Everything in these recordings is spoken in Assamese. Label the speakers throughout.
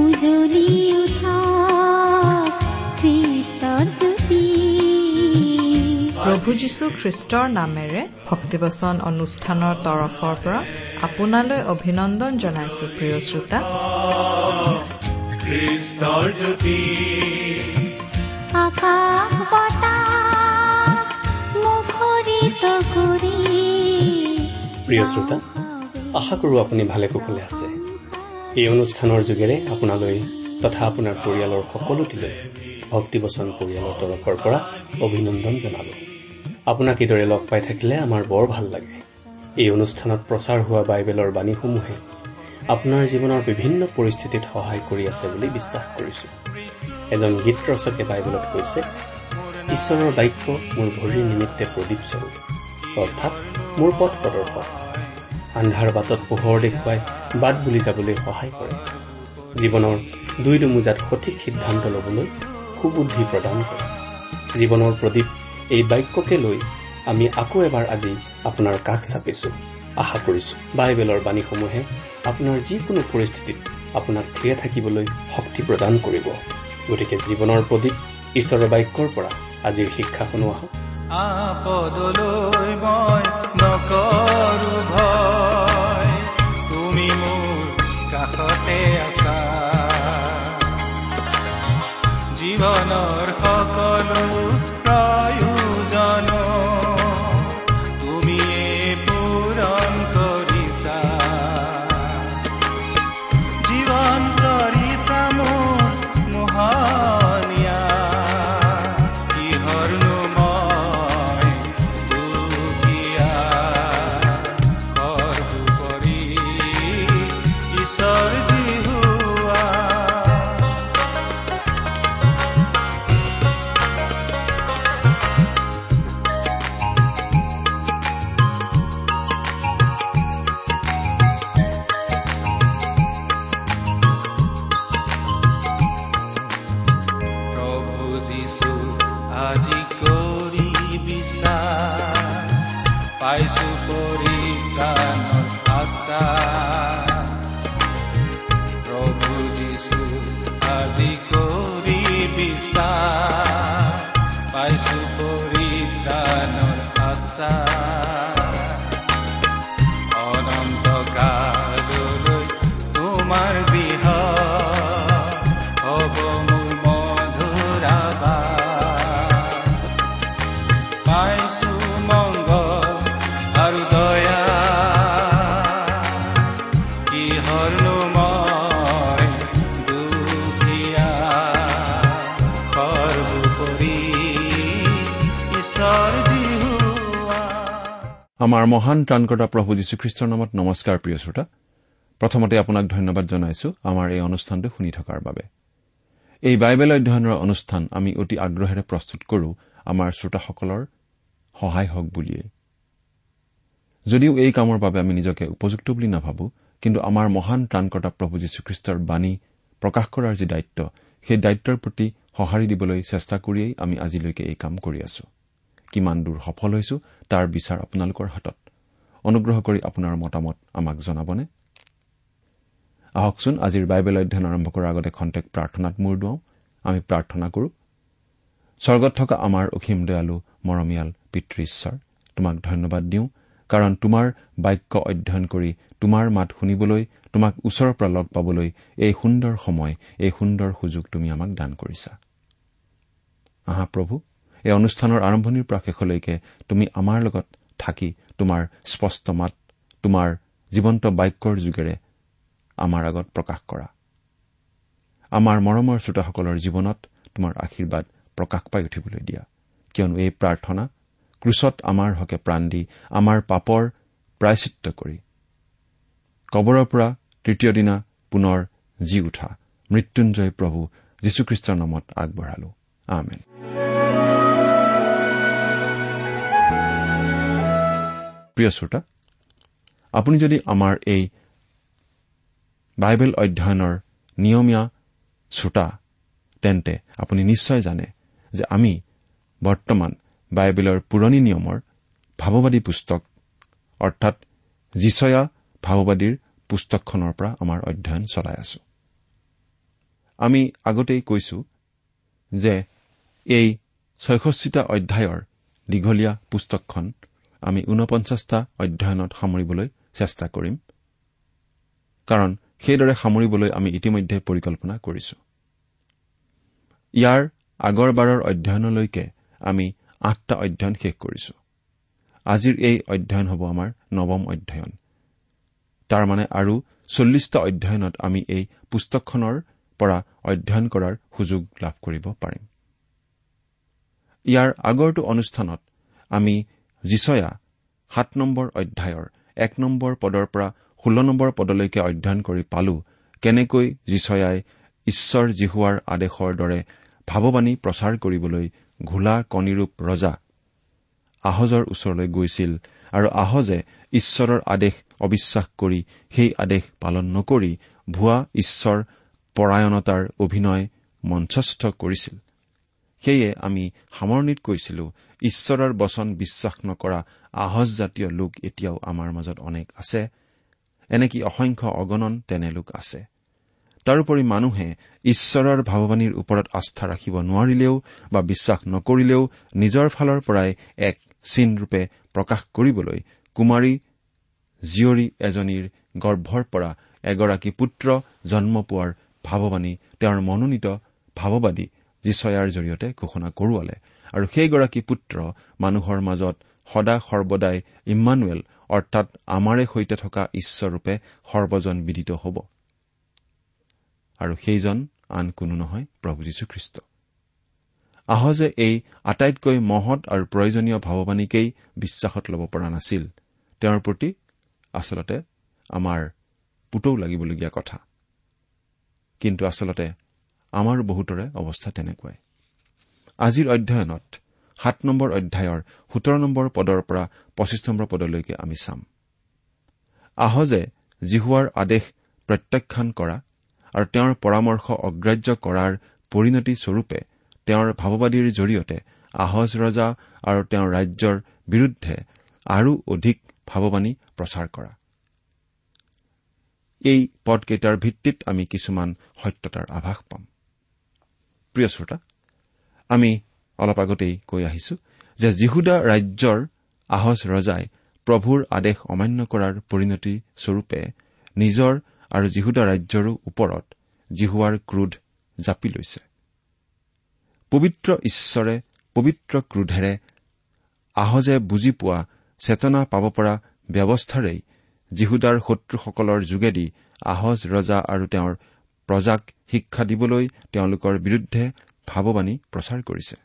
Speaker 1: উজলি উঠা খ্ৰীষ্টৰ জ্যোতি
Speaker 2: প্ৰভু যীশু খ্ৰীষ্টৰ নামেৰে ভক্তিবচন অনুষ্ঠানৰ তৰফৰ পৰা আপোনালৈ অভিনন্দন জনাইছো প্ৰিয় শ্ৰোতা।
Speaker 3: খ্ৰীষ্টৰ জ্যোতি
Speaker 1: আকাশ
Speaker 4: প্ৰিয় শ্ৰোতা আশা কৰোঁ আপুনি ভালে কুশলে আছে। এই অনুষ্ঠানৰ যোগেৰে আপোনালৈ তথা আপোনাৰ পৰিয়ালৰ সকলোটিলৈ ভক্তিবচন পৰিয়ালৰ তৰফৰ পৰা অভিনন্দন জনালো। আপোনাক এইদৰে লগ পাই থাকিলে আমাৰ বৰ ভাল লাগে। এই অনুষ্ঠানত প্ৰচাৰ হোৱা বাইবেলৰ বাণীসমূহে আপোনাৰ জীৱনৰ বিভিন্ন পৰিস্থিতিত সহায় কৰি আছে বুলি বিশ্বাস কৰিছো। এজন গীত ৰচকে বাইবেলত কৈছে ঈশ্বৰৰ বাক্য মোৰ ভৰিৰ নিমিত্তে প্ৰদীপ স্বৰূপ। অৰ্থাৎ মোৰ পথ প্ৰদৰ্শক। আন্ধাৰ বাটত পোহৰ দেখুৱাই বাট বুলি যাবলৈ সহায় কৰে। জীৱনৰ দুই দুমোজাত সঠিক সিদ্ধান্ত ল'বলৈ সুবুদ্ধি প্ৰদান কৰে। জীৱনৰ প্ৰদীপ এই বাক্যকে লৈ আমি আকৌ এবাৰ আজি আপোনাৰ কাষ চাপিছো। আশা কৰিছো বাইবেলৰ বাণীসমূহে আপোনাৰ যিকোনো পৰিস্থিতিত আপোনাক থিৰে থাকিবলৈ শক্তি প্ৰদান কৰিব। গতিকে জীৱনৰ প্ৰদীপ ঈশ্বৰৰ বাক্যৰ পৰা আজিৰ শিক্ষা শুনো আহক।
Speaker 3: আপদলৈ মই নকৰো ভয়। তুমি মোৰ কাষতে আছা। জীৱনৰ সকলো প্ৰয়োজন তুমিয়ে পূৰণ কৰিছা। জীৱন কৰিছা মোৰ মোহনীয়া
Speaker 5: আমাৰ মহান ত্ৰাণকৰ্তা প্ৰভু যীশুখ্ৰীষ্টৰ নামত নমস্কাৰ প্ৰিয় শ্ৰোতা। প্ৰথমতে আপোনাক ধন্যবাদ জনাইছো আমাৰ এই অনুষ্ঠানটো শুনি থকাৰ বাবে। এই বাইবেল অধ্যয়নৰ অনুষ্ঠান আমি অতি আগ্ৰহেৰে প্ৰস্তুত কৰো আমাৰ শ্ৰোতাসকলৰ সহায় হওক বুলিয়েই। যদিও এই কামৰ বাবে আমি নিজকে উপযুক্ত বুলি নাভাবো কিন্তু আমাৰ মহান ত্ৰাণকৰ্তা প্ৰভু যীশুখ্ৰীষ্টৰ বাণী প্ৰকাশ কৰাৰ যি দায়িত্ব সেই দায়িত্বৰ প্ৰতি সঁহাৰি দিবলৈ চেষ্টা কৰিয়েই আমি আজিলৈকে এই কাম কৰি আছো। কিমান দূৰ সফল হৈছো তাৰ বিচাৰ আপোনালোকৰ হাতত। অনুগ্ৰহ কৰি আপোনাৰ মতামত আমাক জনাবনে? আহকচোন আজিৰ বাইবেল অধ্যয়ন আৰম্ভ কৰাৰ আগতে খন্তেক প্ৰাৰ্থনাত মূৰ দুৱাওঁ। আমি প্ৰাৰ্থনা কৰো। স্বৰ্গত থকা আমাৰ অসীম দয়ালু মৰমীয়াল পিতৃ ঈশ্বৰ তোমাক ধন্যবাদ দিওঁ কাৰণ তোমাৰ বাক্য অধ্যয়ন কৰি তোমাৰ মাত শুনিবলৈ তোমাক ওচৰৰ পৰা লগ পাবলৈ এই সুন্দৰ সময় এই সুন্দৰ সুযোগ তুমি আমাক দান কৰিছা। আহা প্ৰভু। এই অনুষ্ঠানৰ আৰম্ভণিৰ পৰা শেষলৈকে তুমি আমাৰ লগত থাকি তোমাৰ স্পষ্ট মাত তোমাৰ জীৱন্ত বাক্যৰ যোগেৰে আমাৰ আগত প্ৰকাশ কৰা। আমাৰ মৰমৰ শ্ৰোতাসকলৰ জীৱনত তোমাৰ আশীৰ্বাদ প্ৰকাশ পাই উঠিবলৈ দিয়া। কিয়নো এই প্ৰাৰ্থনা ক্ৰুচত আমাৰ হকে প্ৰাণ দি আমাৰ পাপৰ প্ৰায়চিত্ৰ কৰি। কবৰৰ পৰা তৃতীয় দিনা পুনৰ জি উঠা মৃত্যুঞ্জয় প্ৰভু যীশুখ্ৰীষ্টৰ নামত আগবঢ়ালো। আমেন। প্ৰিয় শ্ৰোতা আপুনি যদি আমাৰ এই বাইবেল অধ্যয়নৰ নিয়মীয়া শ্ৰোতা তেন্তে আপুনি নিশ্চয় জানে যে আমি বৰ্তমান বাইবেলৰ পুৰণি নিয়মৰ ভাৱবাদী পুস্তক অৰ্থাৎ জিচয়া ভাওবাদীৰ পুস্তকখনৰ পৰা আমাৰ অধ্যয়ন চলাই আছো। আমি আগতেই কৈছো যে এই ছয়ষষ্ঠিটা অধ্যায়ৰ দীঘলীয়া পুস্তকখন আমি ঊনপঞ্চাছটা অধ্যয়নত সামৰিবলৈ চেষ্টা কৰিম। কাৰণ সেইদৰে সামৰিবলৈ আমি ইতিমধ্যে পৰিকল্পনা কৰিছো। ইয়াৰ আগৰবাৰৰ অধ্যয়নলৈকে আমি আঠটা অধ্যয়ন শেষ কৰিছো। আজিৰ এই অধ্যয়ন হ'ব আমাৰ নৱম অধ্যয়ন। তাৰমানে আৰু চল্লিছটা অধ্যয়নত আমি এই পুস্তকখনৰ পৰা অধ্যয়ন কৰাৰ সুযোগ লাভ কৰিব পাৰিম। ইয়াৰ আগৰটো অনুষ্ঠানত আমি জিচয়া সাত নম্বৰ অধ্যায়ৰ এক নম্বৰ পদৰ পৰা ষোল্ল নম্বৰ পদলৈকে অধ্যয়ন কৰি পালো কেনেকৈ জিচয়াই ঈশ্বৰ জিহুৱাৰ আদেশৰ দৰে ভাৱবাণী প্ৰচাৰ কৰিবলৈ ঘোলা কণীৰূপ ৰজা আহজৰ ওচৰলৈ গৈছিল আৰু আহজে ঈশ্বৰৰ আদেশ অবিশ্বাস কৰি সেই আদেশ পালন নকৰি ভুৱা ঈশ্বৰ পৰায়ণতাৰ অভিনয় মঞ্চস্থ কৰিছিল। সেয়ে আমি সামৰণিত কৈছিলো ঈশ্বৰৰ বচন বিশ্বাস নকৰা আহজজাতীয় লোক এতিয়াও আমাৰ মাজত অনেক আছে। এনেকি অসংখ্য অগণন তেনে লোক আছে। তাৰোপৰি মানুহে ঈশ্বৰৰ ভাৱবাণীৰ ওপৰত আস্থা ৰাখিব নোৱাৰিলেও বা বিশ্বাস নকৰিলেও নিজৰ ফালৰ পৰাই এক চিনৰূপে প্ৰকাশ কৰিবলৈ কুমাৰী জীয়ৰী এজনীৰ গৰ্ভৰ পৰা এগৰাকী পুত্ৰ জন্ম পোৱাৰ ভাৱবাণী তেওঁৰ মনোনীত ভাৱবাদী যিচয়াৰ জৰিয়তে ঘোষণা কৰোৱালে। আৰু সেইগৰাকী পুত্ৰ মানুহৰ মাজত সদা সৰ্বদাই ইম্মানুৱেল অৰ্থাৎ আমাৰে সৈতে থকা ঈশ্বৰৰূপে সৰ্বজন বিদিত হ'ব। আৰু সেইজন আন কোনো নহয় প্ৰভু যীশুখ্ৰীষ্ট। আহজে এই আটাইতকৈ মহৎ আৰু প্ৰয়োজনীয় ভাৱবাণীকেই বিশ্বাসত ল'ব পৰা নাছিল। তেওঁৰ প্ৰতি আচলতে আমাৰ পুতৌ লাগিবলগীয়া কথা। কিন্তু আচলতে আমাৰো বহুতৰে অৱস্থা তেনেকুৱাই। আজিৰ অধ্যয়নত সাত নম্বৰ অধ্যায়ৰ সোতৰ নম্বৰ পদৰ পৰা পঁচিছ নম্বৰ পদলৈকে আমি চাম। আহজে জিহুৱাৰ আদেশ প্ৰত্যাখ্যান কৰা আৰু তেওঁৰ পৰামৰ্শ অগ্ৰাহ্য কৰাৰ পৰিণতি স্বৰূপে তেওঁৰ ভাৱবাদীৰ জৰিয়তে আহজ ৰজা আৰু তেওঁৰ ৰাজ্যৰ বিৰুদ্ধে আৰু অধিক ভাৱবাণী প্ৰচাৰ কৰা। এই পদকেইটাৰ ভিত্তিত আমি কিছুমান সত্যতাৰ আভাস পাম। প্ৰিয় শ্ৰোতা আমি অলপ আগতেই কৈ আহিছো যে যিহুদা ৰাজ্যৰ আহজ ৰজাই প্ৰভুৰ আদেশ অমান্য কৰাৰ পৰিণতি স্বৰূপে নিজৰ আৰু যিহুদা ৰাজ্যৰো ওপৰত জিহুৱাৰ ক্ৰোধ জাপি লৈছে। পবিত্ৰ ঈশ্বৰে পবিত্ৰ ক্ৰোধেৰে আহজে বুজি পোৱা চেতনা পাব পৰা ব্যৱস্থাৰেই যীহুদাৰ শত্ৰুসকলৰ যোগেদি আহজ ৰজা আৰু তেওঁৰ প্ৰজাক শিক্ষা দিবলৈ তেওঁলোকৰ বিৰুদ্ধে ভাৱবাণী প্ৰচাৰ কৰিছে।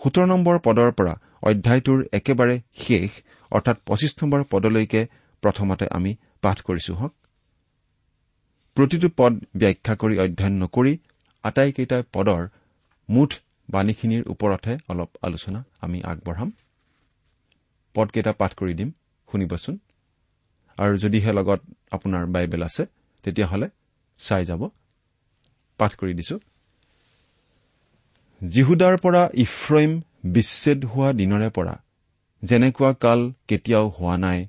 Speaker 5: সোতৰ নম্বৰ পদৰ পৰা অধ্যায়টোৰ একেবাৰে শেষ অৰ্থাৎ পঁচিছ নম্বৰ পদলৈকে প্ৰথমতে আমি পাঠ কৰিছো হওক। প্ৰতিটো পদ ব্যাখ্যা কৰি অধ্যয়ন নকৰি আটাইকেইটা পদৰ মুঠ বাণীখিনিৰ ওপৰতহে অলপ আলোচনা আমি আগবঢ়াম। পদকেইটা পাঠ কৰি দিম শুনিবচোন। আৰু যদিহে লগত আপোনাৰ বাইবেল আছে তেতিয়াহ'লে চাই যাব। পাঠ কৰি দিছো। জিহুদাৰ পৰা ইফ্ৰইম বিচ্ছেদ হোৱা দিনৰে পৰা যেনেকুৱা কাল কেতিয়াও হোৱা নাই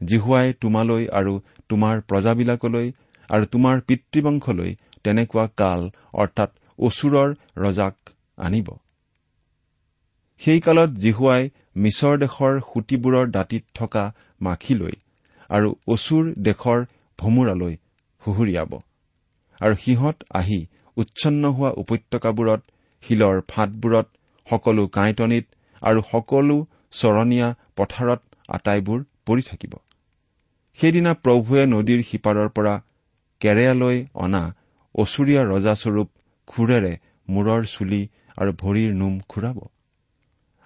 Speaker 5: জিহুৱাই তোমালৈ আৰু তোমাৰ প্ৰজাবিলাকলৈ আৰু তোমাৰ পিতৃবংশলৈ তেনেকুৱা কাল অৰ্থাৎ অচুৰৰ ৰজাক আনিব। সেই কালত জিহুৱাই মিছৰ দেশৰ সুঁতিবোৰৰ দাঁতিত থকা মাখিলৈ আৰু অচুৰ দেশৰ ভোমোৰালৈ হুহুৰিয়াব। আৰু সিহঁত আহি উচ্ছন্ন হোৱা উপত্যকাবোৰত শিলৰ ফাঁটবোৰত সকলো কাঁইটনিত আৰু সকলো চৰণীয়া পথাৰত আটাইবোৰ পৰি থাকিব। সেইদিনা প্ৰভুৱে নদীৰ সিপাৰৰ পৰা কেৰেয়ালৈ অনা অচুৰীয়া ৰজাস্বৰূপ খুৰেৰে মূৰৰ চুলি আৰু ভৰিৰ নোম খুৰাব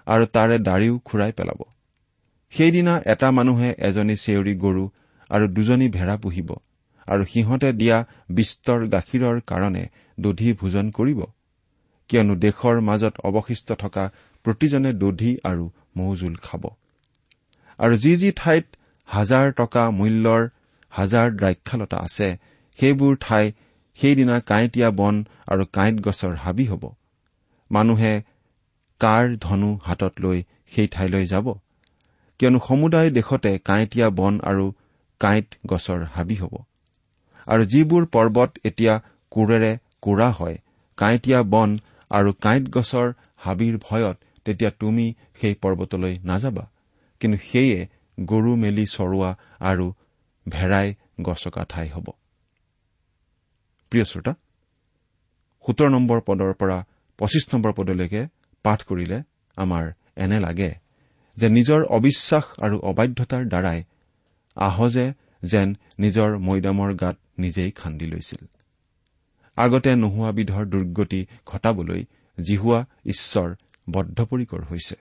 Speaker 5: আৰু তাৰে দাড়িও খুৰাই পেলাব। সেইদিনা এটা মানুহে এজনী চেউৰী গৰু আৰু দুজনী ভেড়া পুহিব। আৰু সিহঁতে দিয়া বিস্তৰ গাখীৰৰ কাৰণে দধি ভোজন কৰিব। কিয়নো দেশৰ মাজত অৱশিষ্ট থকা প্ৰতিজনে দধি আৰু মৌজোল খাব। আৰু যি যি ঠাইত হাজাৰ টকা মূল্যৰ হাজাৰ দ্ৰাক্ষালতা আছে সেইবোৰ ঠাই সেইদিনা কাঁইটীয়া বন আৰু কাঁইট গছৰ হাবি হ'ব। মানুহে কাৰ ধনু হাতত লৈ সেই ঠাইলৈ যাব। কিয়নো সমুদায় দেশতে কাঁইটীয়া বন আৰু কাঁইট গছৰ হাবি হ'ব। আৰু যিবোৰ পৰ্বত এতিয়া কোৰেৰে কোৰা হয় কাঁইটীয়া বন আৰু কাঁইট গছৰ হাবিৰ ভয়ত তেতিয়া তুমি সেই পৰ্বতলৈ নাযাবা। কিন্তু সেয়ে গৰু মেলি চৰোৱা আৰু ভেড়াই গছকা ঠাই হ'ব। প্ৰিয় শ্ৰোতা সোতৰ নম্বৰ পদৰ পৰা পঁচিছ নম্বৰ পদলৈকে পাঠ কৰিলে আমাৰ এনে লাগে যে নিজৰ অবিশ্বাস আৰু অবাধ্যতাৰ দ্বাৰাই আহজে যেন নিজৰ মৈদামৰ গাত নিজেই খান্দি লৈছিল। আগতে নোহোৱাবিধৰ দুৰ্গতি ঘটাবলৈ জিহুৱা ঈশ্বৰ বদ্ধপৰিকৰ হৈছে।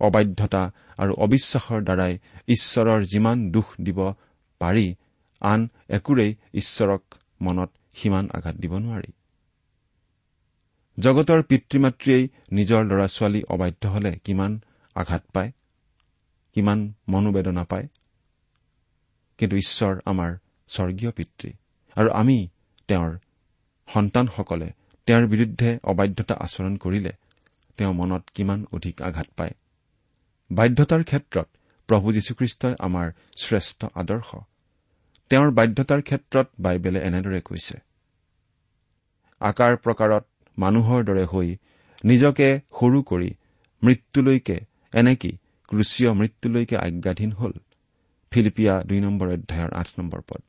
Speaker 5: অবাধ্যতা আৰু অবিশ্বাসৰ দ্বাৰাই ঈশ্বৰৰ যিমান দুখ দিব পাৰি আন একোৰেই ঈশ্বৰক মনত সিমান আঘাত দিব নোৱাৰি। জগতৰ পিতৃ মাতৃয়েই নিজৰ ল'ৰা ছোৱালী অবাধ্য হলে কিমান আঘাত পায়? কিমান মনোবেদনা পায়? কিন্তু ঈশ্বৰ আমাৰ স্বৰ্গীয় পিতৃ। আৰু আমি তেওঁৰ সন্তানসকলে তেওঁৰ বিৰুদ্ধে অবাধ্যতা আচৰণ কৰিলে তেওঁ মনত কিমান অধিক আঘাত পায়। বাধ্যতাৰ ক্ষেত্ৰত প্ৰভু যীশুখ্ৰীষ্টই আমাৰ শ্ৰেষ্ঠ আদৰ্শ। তেওঁৰ বাধ্যতাৰ ক্ষেত্ৰত বাইবেলে এনেদৰে কৈছে আকাৰ প্ৰকাৰত মানুহৰ দৰে হৈ নিজকে সৰু কৰি মৃত্যুলৈকে এনেকি ক্ৰুচীয় মৃত্যুলৈকে আজ্ঞাধীন হল। ফিলিপিয়া দুই নম্বৰ অধ্যায়ৰ আঠ নম্বৰ পদ।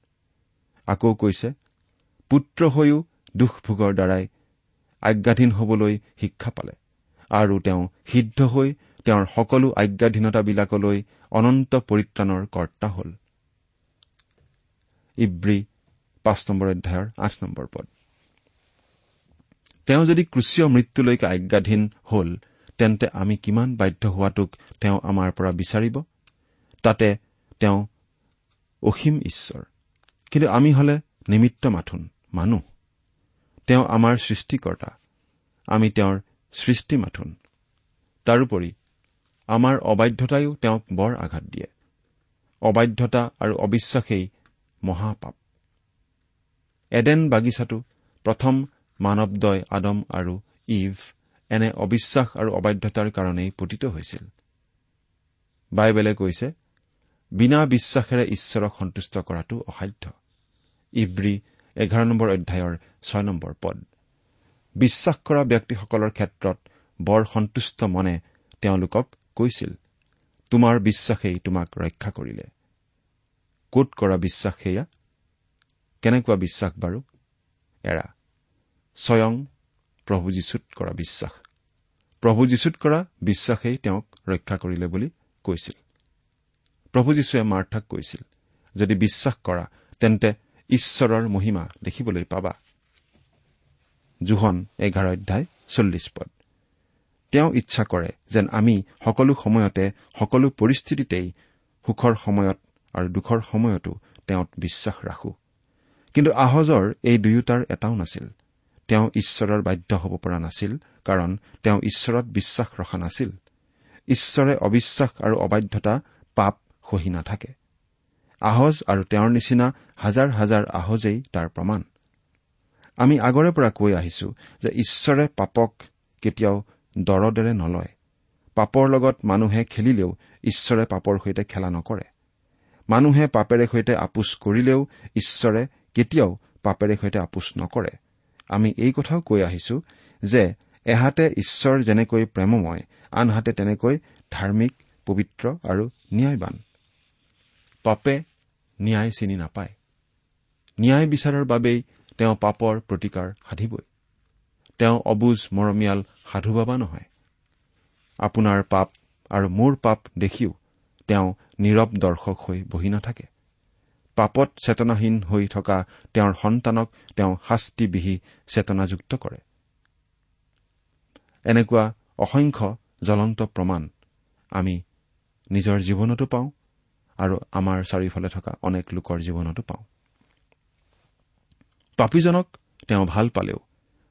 Speaker 5: আকৌ কৈছে পুত্ৰ হৈও দুখ ভোগৰ দ্বাৰাই আজ্ঞাধীন হবলৈ শিক্ষা পালে আৰু তেওঁ সিদ্ধ হৈ তেওঁৰ সকলো আজ্ঞাধীনতাবিলাকলৈ অনন্ত পৰিত্ৰাণৰ কৰ্তা হল। তেওঁ যদি ক্ৰুচীয় মৃত্যুলৈকে আজ্ঞাধীন হল তেন্তে আমি কিমান বাধ্য হোৱাটোক তেওঁ আমাৰ পৰা বিচাৰিব? তাতে তেওঁ অসীম ঈশ্বৰ। কিন্তু আমি হলে নিমিত্ত মাথোন মানুহ। তেওঁ আমাৰ সৃষ্টিকৰ্তা। আমি তেওঁৰ সৃষ্টি মাথোন। তাৰোপৰি আমাৰ অবাধ্যতায়ো তেওঁক বৰ আঘাত দিয়ে। অবাধ্যতা আৰু অবিশ্বাসেই মহাপাপ। এডেন বাগিচাটো প্ৰথম মানৱদয় আদম আৰু ইভ এনে অবিশ্বাস আৰু অবাধ্যতাৰ কাৰণেই পতিত হৈছিল। বাইবেলে কৈছে বিনা বিশ্বাসেৰে ঈশ্বৰক সন্তুষ্ট কৰাটো অসাধ্য। ইব্ৰী এঘাৰ নম্বৰ অধ্যায়ৰ ছয় নম্বৰ পদ। বিশ্বাস কৰা ব্যক্তিসকলৰ ক্ষেত্ৰত বৰ সন্তুষ্ট মনে তেওঁলোকক কৈছিল তোমাৰ বিশ্বাসেই তোমাক ৰক্ষা কৰিলে। কত কৰা বিশ্বাস সেয়া? কেনেকুৱা বিশ্বাস বাৰু? এৰা স্বয়ং প্ৰভু যীশুত কৰা বিশ্বাস। প্ৰভু যীশুত কৰা বিশ্বাসেই তেওঁক ৰক্ষা কৰিলে বুলি কৈছিল। প্ৰভু যীশুৱে মাৰ্থাক কৈছিল যদি বিশ্বাস কৰা তেন্তে ঈশ্বৰৰ মহিমা দেখিবলৈ পাবা। জোহন এঘাৰ অধ্যায় চল্লিছ পদ। তেওঁ ইচ্ছা কৰে যেন আমি সকলো সময়তে সকলো পৰিস্থিতিতেই সুখৰ সময়ত আৰু দুখৰ সময়তো তেওঁত বিশ্বাস ৰাখো। কিন্তু আহজৰ এই দুয়োটাৰ এটাও নাছিল। তেওঁ ঈশ্বৰৰ বাধ্য হ'ব পৰা নাছিল কাৰণ তেওঁ ঈশ্বৰত বিশ্বাস ৰখা নাছিল। ঈশ্বৰে অবিশ্বাস আৰু অবাধ্যতা পাপ সহি নাথাকে। আহজ আৰু তেওঁৰ নিচিনা হাজাৰ হাজাৰ আহজেই তাৰ প্ৰমাণ। আমি আগৰে পৰা কৈ আহিছো যে ঈশ্বৰে পাপক কেতিয়াও দৰদেৰে নলয়। পাপৰ লগত মানুহে খেলিলেও ঈশ্বৰে পাপৰ সৈতে খেলা নকৰে। মানুহে পাপেৰে সৈতে আপোচ কৰিলেও ঈশ্বৰে কেতিয়াও পাপেৰে সৈতে আপোচ নকৰে। আমি এই কথাও কৈ আহিছো যে এহাতে ঈশ্বৰ যেনেকৈ প্ৰেমময় আনহাতে তেনেকৈ ধাৰ্মিক পবিত্ৰ আৰু ন্যায়বান। পাপে ন্যায় চিনি নাপায়। ন্যায় বিচাৰৰ বাবেই তেওঁ পাপৰ প্ৰতিকাৰ সাধিবই। তেওঁ অবুজ মৰমীয়াল সাধু বাবা নহয়। আপোনাৰ পাপ আৰু মোৰ পাপ দেখিও তেওঁ নীৰৱ দৰ্শক হৈ বহি নাথাকে। পাপত চেতনাহীন হৈ থকা তেওঁৰ সন্তানক তেওঁ শাস্তিবিহি চেতনাযুক্ত কৰে। এনেকুৱা অসংখ্য জ্বলন্ত প্ৰমাণ আমি নিজৰ জীৱনতো পাওঁ। আৰু আমাৰ চাৰিওফালে থকা অনেক লোকৰ জীৱনতো পাওঁ। পাপীজনক তেওঁ ভাল পালেও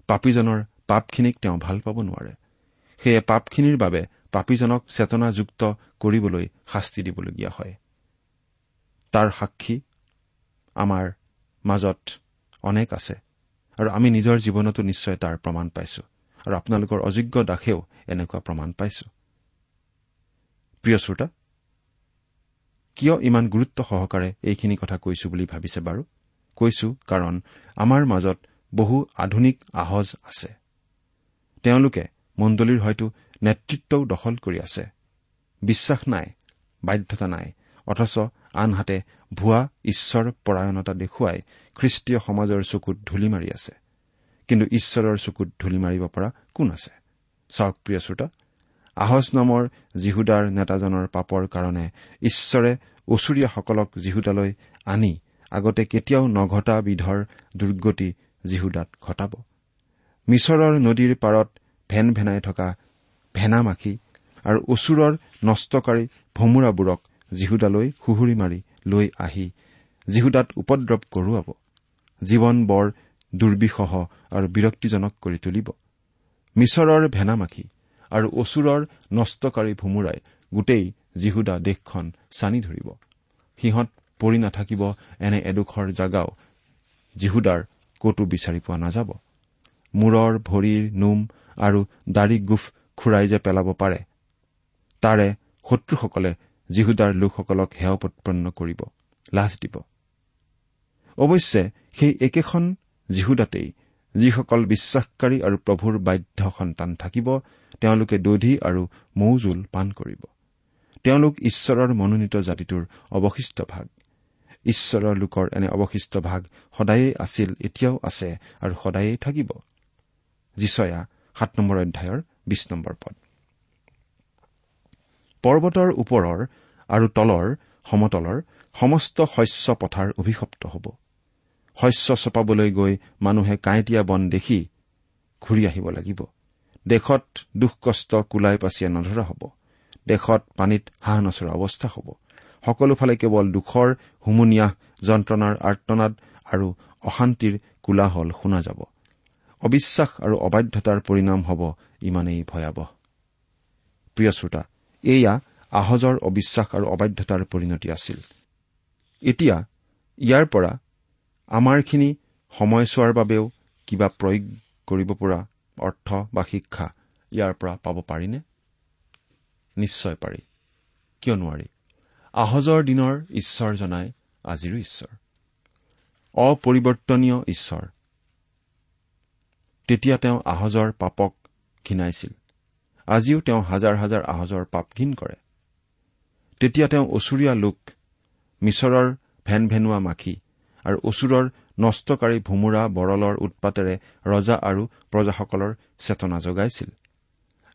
Speaker 5: পাপীজনৰ পাপখিনিক তেওঁ ভাল পাব নোৱাৰে। সেয়ে পাপখিনিৰ বাবে পাপীজনক চেতনাযুক্ত কৰিবলৈ শাস্তি দিবলগীয়া হয়। তাৰ সাক্ষী আমাৰ মাজত অনেক আছে আৰু আমি নিজৰ জীৱনতো নিশ্চয় তাৰ প্ৰমাণ পাইছো আৰু আপোনালোকৰ অযোগ্য দাসেও এনেকুৱা প্ৰমাণ পাইছো। প্ৰিয় শ্ৰোতা কিয় ইমান গুৰুত্ব সহকাৰে এইখিনি কথা কৈছো বুলি ভাবিছে বাৰু? কৈছো কাৰণ আমাৰ মাজত বহু আধুনিক আহজ আছে। তেওঁলোকে মণ্ডলীৰ হয়তো নেতৃত্বও দখল কৰি আছে। বিশ্বাস নাই বাধ্যতা নাই অথচ আনহাতে ভুৱা ঈশ্বৰ পৰায়ণতা দেখুৱাই খ্ৰীষ্টীয় সমাজৰ চকুত ধূলি মাৰি আছে। কিন্তু ঈশ্বৰৰ চকুত ধূলি মাৰিব পৰা কোন আছে? চাওক প্ৰিয় শ্ৰোতা আহজ নামৰ জিহুদাৰ নেতাজনৰ পাপৰ কাৰণে ঈশ্বৰে ওচৰীয়াসকলক জিহুদালৈ আনি আগতে কেতিয়াও নঘটা বিধৰ দুৰ্গতি জিহুদাত ঘটাব। মিছৰৰ নদীৰ পাৰত ভেন ভেনাই থকা ভেনা মাখি আৰু ওচৰৰ নষ্টকাৰী ভোমোৰাবোৰক জিহুদালৈ সুহুৰি মাৰি লৈ আহি জিহুদাত উপদ্ৰৱ কৰোৱাব। জীৱন বৰ দুৰ্বিষহ আৰু বিৰক্তিজনক কৰি তুলিব। মিছৰৰ ভেনামাখি আৰু অচুৰৰ নষ্টকাৰী ভোমোৰাই গোটেই জিহুদা দেশখন চানি ধৰিব। সিহঁত পৰি নাথাকিব এনে এডোখৰ জাগাও জিহুদাৰ কতো বিচাৰি পোৱা নাযাব। মূৰৰ ভৰিৰ নোম আৰু দাড়ি গোফ খুৰাই যে পেলাব পাৰে তাৰে শত্ৰুসকলে জিহুদাৰ লোকসকলক হেয় প্ৰৎপন্ন কৰিব লাজ দিব। অৱশ্যে সেই একেখন জিহুদাতেই যিসকল বিশ্বাসকাৰী আৰু প্ৰভুৰ বাধ্য সন্তান থাকিব তেওঁলোকে দধি আৰু মৌজোল পান কৰিব। তেওঁলোক ঈশ্বৰৰ মনোনীত জাতিটোৰ অৱশিষ্ট ভাগ। ঈশ্বৰৰ লোকৰ এনে অৱশিষ্ট ভাগ সদায়েই আছিল এতিয়াও আছে আৰু সদায়েই থাকিব। যিচয়া সাত নম্বৰ অধ্যায়ৰ বিশ নম্বৰ পদ। পৰ্বতৰ ওপৰৰ আৰু তলৰ সমতলৰ সমস্ত শস্য পথাৰ অভিশপ্ত হ'ব। শস্য চপাবলৈ গৈ মানুহে কাঁইটীয়া বন দেখি ঘূৰি আহিব লাগিব। দেশত দুখ কষ্ট কোলাই পাচিয়া নধৰা হ'ব। দেশত পানীত হাঁহ নচৰা অৱস্থা হ'ব। সকলোফালে কেৱল দুখৰ হুমুনিয়াহ যন্ত্ৰণাৰ আৰ্তনাদ আৰু অশান্তিৰ কোলাহল শুনা যাব। অবিশ্বাস আৰু অবাধ্যতাৰ পৰিণাম হ'ব ইমানেই ভয়াৱহ। প্ৰিয় শ্ৰোতা এয়া আহজৰ অবিশ্বাস আৰু অবাধ্যতাৰ পৰিণতি আছিল। এতিয়া ইয়াৰ পৰা আমাৰখিনি সময়ছোৱাৰ বাবেও কিবা প্ৰয়োগ কৰিব পৰা অৰ্থ বা শিক্ষা ইয়াৰ পৰা পাব পাৰিনে? নিশ্চয় পাৰি। কিয় নোৱাৰি? আহজৰ দিনৰ ঈশ্বৰ জনাই আজিৰো ঈশ্বৰ। অপৰিৱৰ্তনীয় ঈশ্বৰ। তেতিয়া তেওঁ আহজৰ পাপক ঘীনাইছিল আজিও তেওঁ হাজাৰ হাজাৰ আহজৰ পাপ ঘীন কৰে। তেতিয়া তেওঁ ওচৰীয়া লোক মিছৰৰ ভেন ভেনুৱা মাখি আৰু ওচৰৰ নষ্টকাৰী ভোমোৰা বৰলৰ উৎপাতেৰে ৰজা আৰু প্ৰজাসকলৰ চেতনা জগাইছিল।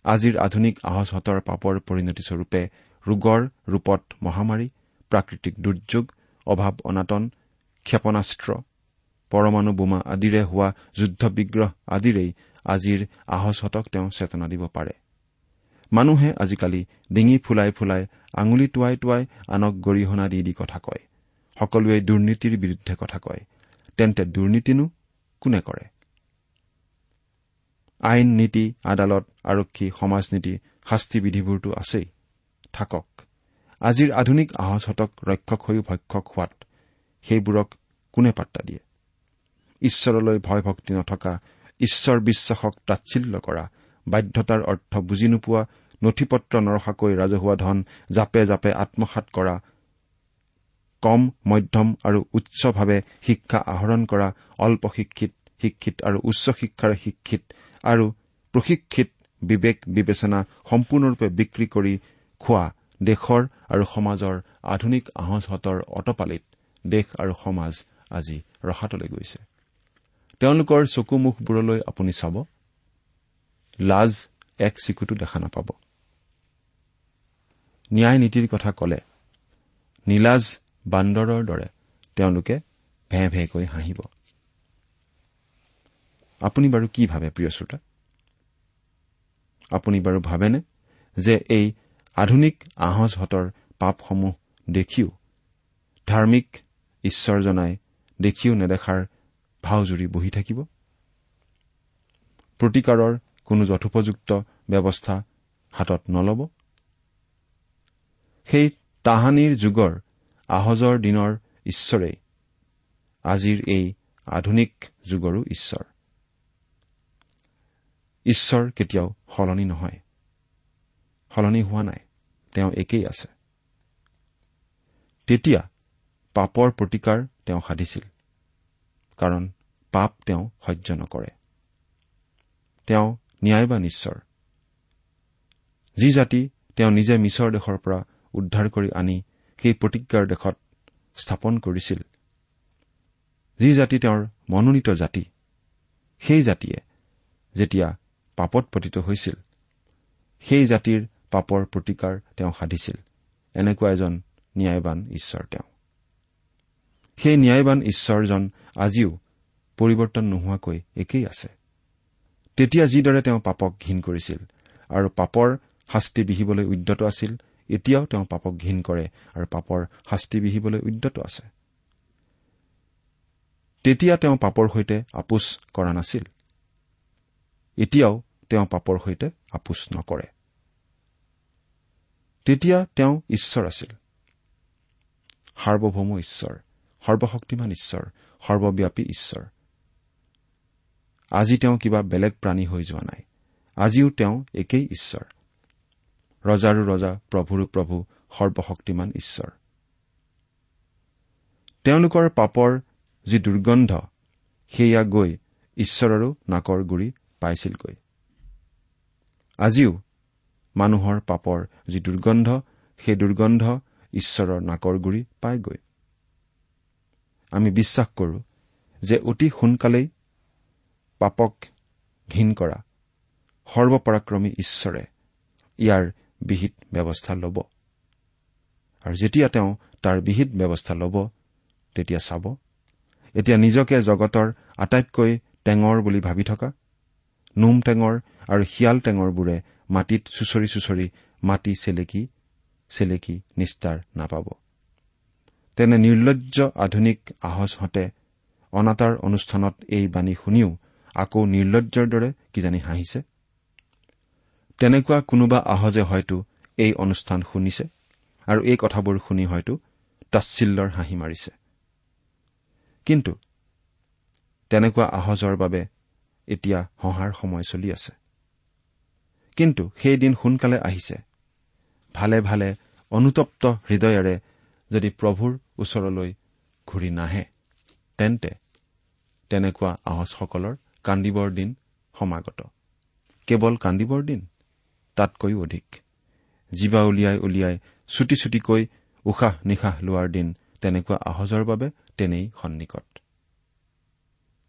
Speaker 5: আজিৰ আধুনিক আহজহঁতৰ পাপৰ পৰিণতিস্বৰূপে ৰোগৰ ৰূপত মহামাৰী প্ৰাকৃতিক দুৰ্যোগ অভাৱ অনাটন ক্ষেপণাস্ত্ৰ পৰমাণু বোমা আদিৰে হোৱা যুদ্ধ বিগ্ৰহ আদিৰেই আজিৰ আহজহঁতক তেওঁ চেতনা দিব পাৰে। মানুহে আজিকালি ডিঙি ফুলাই ফুলাই আঙুলি টোৱাই টোৱাই আনক গৰিহণা দি দি কথা কয়। সকলোৱে দুৰ্নীতিৰ বিৰুদ্ধে কথা কয়। তেন্তে দুৰ্নীতিনো কোনে কৰে? আইন নীতি আদালত আৰক্ষী সমাজনীতি শাস্তিবিধিবোৰতো আছেই। থাকক। আজিৰ আধুনিক আহজহঁতক ৰক্ষক হৈও ভক্ষক হোৱাত সেইবোৰক কোনে পাত্তা দিয়ে? ঈশ্বৰলৈ ভয় ভক্তি নথকা ঈশ্বৰ বিশ্বাসক তাচ্ছিল্য কৰা বাধ্যতাৰ অৰ্থ বুজি নোপোৱা নথি পত্ৰ নৰখাকৈ ৰাজহুৱা ধন জাপে জাপে আত্মসাত কৰা কম মধ্যম আৰু উচ্চভাৱে শিক্ষা আহৰণ কৰা অল্প শিক্ষিত শিক্ষিত আৰু উচ্চ শিক্ষাৰে শিক্ষিত আৰু প্ৰশিক্ষিত বিবেক বিবেচনা সম্পূৰ্ণৰূপে বিক্ৰী কৰি খোৱা দেশৰ আৰু সমাজৰ আধুনিক আহজহঁতৰ অটপালিত দেশ আৰু সমাজ আজি ৰসাতলৈ গৈছে। তেওঁলোকৰ চকুমুখবোৰলৈ আপুনি চাব। লাজ এক চিকুটো দেখা নাপাব। ন্যায় নীতিৰ কথা কলে নীলাজ বান্দৰৰ দৰে তেওঁলোকে ভেঁ ভেঁকৈ হাঁহিব। আপুনি বাৰু কি ভাবে প্ৰিয় শ্ৰোতা? আপুনি বাৰু ভাবেনে যে এই আধুনিক আহজহঁতৰ পাপসমূহ দেখিও ধাৰ্মিক ঈশ্বৰ জনাই দেখিও নেদেখাৰ ভাওজুৰি বহি থাকিব? প্ৰতিকাৰৰ কোনো যথোপযুক্ত ব্যৱস্থা হাতত নলব? সেই তাহানিৰ যুগৰ আহজৰ দিনৰ ঈশ্বৰেই আজিৰ এই আধুনিক যুগৰো ঈশ্বৰ। ঈশ্বৰ কেতিয়াও সলনি নহয়। সলনি হোৱা নাই। তেওঁ একেই আছে। তেতিয়া পাপৰ প্ৰতিকাৰ তেওঁ সাধিছিল কাৰণ পাপ তেওঁ সহ্য নকৰে। তেওঁ ন্যায়বান ঈশ্বৰ। যি জাতি তেওঁ নিজে মিছৰ দেশৰ পৰা উদ্ধাৰ কৰি আনি সেই প্ৰতিজ্ঞাৰ দেশত স্থাপন কৰিছিল যি জাতি তেওঁৰ মনোনীত জাতি সেই জাতিয়ে যেতিয়া পাপত পতিত হৈছিল। সেই জাতিৰ পাপৰ প্ৰতিকাৰ তেওঁ সাধিছিল। এনেকুৱা এজন ন্যায়বান ঈশ্বৰ তেওঁ। সেই ন্যায়বান ঈশ্বৰজন আজিও পৰিৱৰ্তন নোহোৱাকৈ একেই আছে। তেতিয়া যিদৰে তেওঁ পাপক ঘীন কৰিছিল আৰু পাপৰ শাস্তি বিহিবলৈ উদ্যত আছিল এতিয়াও তেওঁ পাপক ঘীন কৰে আৰু পাপৰ শাস্তি বিহিবলৈ উদ্যত আছে। তেতিয়া তেওঁ পাপৰ সৈতে আপোচ কৰা নাছিল। এতিয়াও তেওঁ পাপৰ সৈতে আপোচ নকৰে। তেতিয়া তেওঁ ঈশ্বৰ আছিল। সাৰ্বভৌম ঈশ্বৰ সৰ্বশক্তিমান ঈশ্বৰ সৰ্বব্যাপী ঈশ্বৰ। আজি তেওঁ কিবা বেলেগ প্ৰাণী হৈ যোৱা নাই। আজিও তেওঁ একেই ঈশ্বৰ। ৰজাৰো ৰজা প্ৰভুৰো প্ৰভু সৰ্বশক্তিমান ঈশ্বৰ। তেওঁলোকৰ পাপৰ যি দুৰ্গন্ধ সেয়া গৈ ঈশ্বৰৰো নাকৰ গুৰি পাইছিলগৈ। আজিও মানুহৰ পাপৰ যি দুৰ্গন্ধ সেই দুৰ্গন্ধ ঈশ্বৰৰ নাকৰ গুৰি পায়গৈ আমি বিশ্বাস কৰো যে অতি সোনকালেই পাপক ঘীন কৰা সৰ্বপৰাক্ৰমী ঈশ্বৰে ইয়াৰ বিহিত ব্যৱস্থা ল'ব। আৰু যেতিয়া তেওঁ তাৰ বিহিত ব্যৱস্থা ল'ব তেতিয়া চাব এতিয়া নিজকে জগতৰ আটাইতকৈ টেঙৰ বুলি ভাবি থকা নোম টেঙৰ আৰু শিয়াল টেঙৰবোৰে মাটিত চুচৰি চুচৰি মাটি চেলেকি চেলেকি নিস্তাৰ নাপাব। তেনে নিৰ্লজ্জ আধুনিক আহজহঁতে অনাতাঁৰ অনুষ্ঠানত এই বাণী শুনিও আকৌ নিৰ্লজ্জৰ দৰে কিজানি হাঁহিছে? তেনেকুৱা কোনোবা আহজে হয়তো এই অনুষ্ঠান শুনিছে আৰু এই কথাবোৰ শুনি হয়তো তাচ্ছিল্যৰ হাঁহি মাৰিছে। কিন্তু তেনেকুৱা আহজৰ বাবে এতিয়া হহাৰ সময় চলি আছে। কিন্তু সেই দিন সোনকালে আহিছে। ভালে ভালে অনুতপ্ত হৃদয়েৰে যদি প্ৰভুৰ ওচৰলৈ ঘূৰি নাহে তেন্তে তেনেকুৱা আহজসকলৰ কান্দিবৰ দিন সমাগত। কেৱল কান্দিবৰ দিন তাতকৈও অধিক। জীৱা উলিয়াই উলিয়াই চুটি চুটিকৈ উশাহ নিশাহ লোৱাৰ দিন তেনেকুৱা আহজৰ বাবে তেনেই সন্নিকট।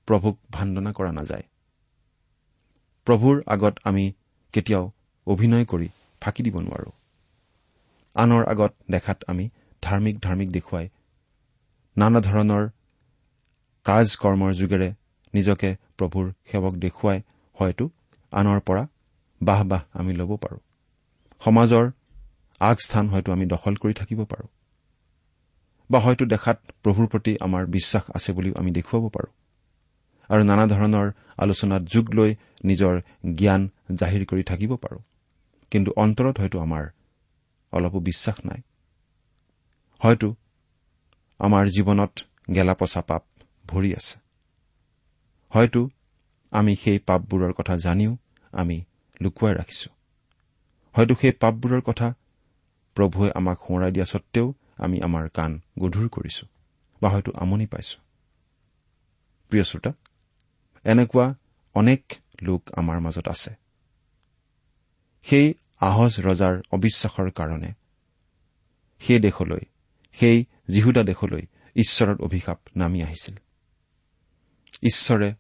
Speaker 5: প্ৰভুক ভাণ্ডনা কৰা নাযায়। প্ৰভুৰ আগত আমি কেতিয়াও অভিনয় কৰি ফাঁকি দিব নোৱাৰো। আনৰ আগত দেখাত আমি ধাৰ্মিক ধাৰ্মিক দেখুৱাই নানা ধৰণৰ কাজ কৰ্মৰ যোগেৰে নিজকে প্ৰভুৰ সেৱক দেখুৱাই হয়তো আনৰ পৰা বাহ বাহ আমি ল'ব পাৰো। সমাজৰ আগস্থান হয়তো আমি দখল কৰি থাকিব পাৰো। বা হয়তো দেখাত প্ৰভুৰ প্ৰতি আমাৰ বিশ্বাস আছে বুলিও আমি দেখুৱাব পাৰো। আৰু নানা ধৰণৰ আলোচনাত যোগ লৈ নিজৰ জ্ঞান জাহিৰ কৰি থাকিব পাৰো। কিন্তু অন্তৰত হয়তো আমাৰ অলপো বিশ্বাস নাই। হয়তো আমাৰ জীৱনত গেলা পচা পাপ ভৰি আছে। হয়তো আমি সেই পাপবোৰৰ কথা জানিও আমি লুকুৱাই ৰাখিছো। হয়তো সেই পাপবোৰৰ কথা প্ৰভুৱে আমাক সোঁৱৰাই দিয়া সত্বেও আমি আমাৰ কাণ গধুৰ কৰিছো বা হয়তো আমনি পাইছো। প্ৰিয় শ্ৰোতা এনেকুৱা অনেক লোক আমাৰ মাজত আছে। সেই আহজ ৰজাৰ অবিশ্বাসৰ কাৰণে সেই দেশলৈ সেই জিহুদা দেশলৈ ঈশ্বৰৰ অভিশাপ নামি আহিছিল। ঈশ্বৰে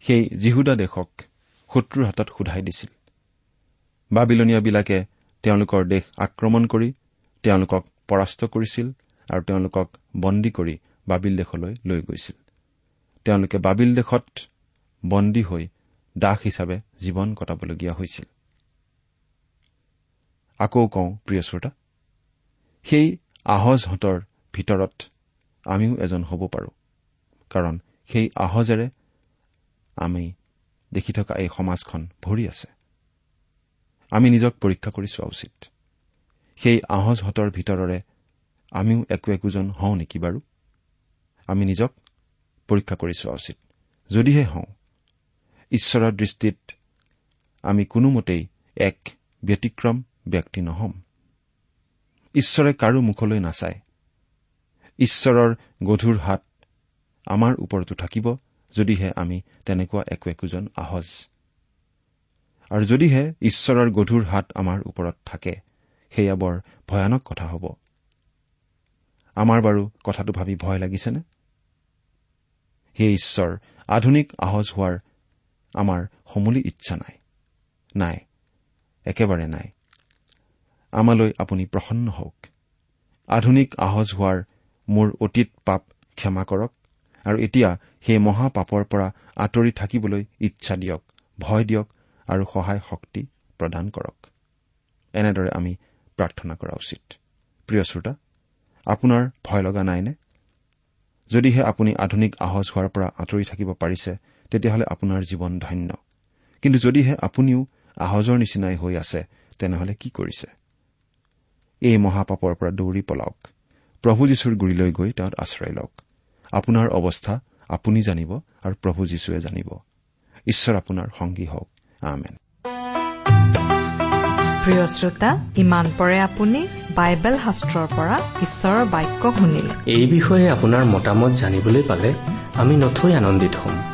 Speaker 5: সেই জিহুদা দেশক শত্ৰুৰ হাতত সোধাই দিছিল। বাবিলনীয়াবিলাকে তেওঁলোকৰ দেশ আক্ৰমণ কৰি তেওঁলোকক পৰাস্ত কৰিছিল আৰু তেওঁলোকক বন্দী কৰি বাবিল দেশলৈ লৈ গৈছিল। তেওঁলোকে বাবিল দেশত বন্দী হৈ দাস হিচাপে জীৱন কটাবলগীয়া হৈছিল। আকৌ কওঁ প্ৰিয় শ্ৰোতা সেই আহজহঁতৰ ভিতৰত আমিও এজন হ'ব পাৰো। কাৰণ সেই আহজেৰে আমি দেখি থকা এই সমাজখন ভৰি আছে। আমি নিজক পৰীক্ষা কৰি চোৱা উচিত। সেই আহজহঁতৰ ভিতৰৰে আমিও একো একোজন হওঁ নেকি বাৰু? আমি নিজক পৰীক্ষা কৰি চোৱা উচিত। যদিহে হওঁ ঈশ্বৰৰ দৃষ্টিত আমি কোনোমতেই এক ব্যতিক্ৰম ব্যক্তি নহ'ম। ঈশ্বৰে কাৰো মুখলৈ নাচায়। ঈশ্বৰৰ গধুৰ হাত আমাৰ ওপৰতো থাকিব যদিহে আমি তেনেকুৱা একো একোজন আহজ। আৰু যদিহে ঈশ্বৰৰ গধুৰ হাত আমাৰ ওপৰত থাকে সেয়া বৰ ভয়ানক কথা হ'ব। আমাৰ বাৰু কথাটো ভাবি ভয় লাগিছেনে? হে ঈশ্বৰ আধুনিক আহজ হোৱাৰ আমাৰ সমূলি ইচ্ছা নাই। নাই একেবাৰে নাই। আমালৈ আপুনি প্ৰসন্ন হওক। আধুনিক আহজ হোৱাৰ মোৰ অতীত পাপ ক্ষমা কৰক আৰু এতিয়া সেই মহাপাপৰ পৰা আঁতৰি থাকিবলৈ ইচ্ছা দিয়ক ভয় দিয়ক আৰু সহায় শক্তি প্ৰদান কৰক। এনেদৰে আমি প্ৰাৰ্থনা কৰা উচিত। প্ৰিয় শ্ৰোতা আপোনাৰ ভয় লগা নাইনে? যদিহে আপুনি আধুনিক আহজ হোৱাৰ পৰা আঁতৰি থাকিব পাৰিছে তেতিয়াহ'লে আপোনাৰ জীৱন ধন্য। কিন্তু যদিহে আপুনিও আহজৰ নিচিনাই হৈ আছে তেনেহলে কি কৰিছে? এই মহাপাপৰ পৰা দৌৰি পলাওক। প্ৰভু যীশুৰ গুৰিলৈ গৈ তেওঁত আশ্ৰয় লওক। আপোনাৰ অৱস্থা আপুনি জানিব আৰু প্ৰভু যীশুৱে জানিব। ঈশ্বৰ আপোনাৰ সংগী হওক। আমেন।
Speaker 6: প্ৰিয় শ্ৰোতা ইমান পৰে আপুনি বাইবেল শাস্ত্ৰৰ পৰা ঈশ্বৰৰ বাক্য শুনিলে।
Speaker 4: এই বিষয়ে আপোনাৰ মতামত জানিবলৈ পালে আমি নথৈ আনন্দিত হ'ম।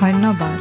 Speaker 6: ধন্যবাদ।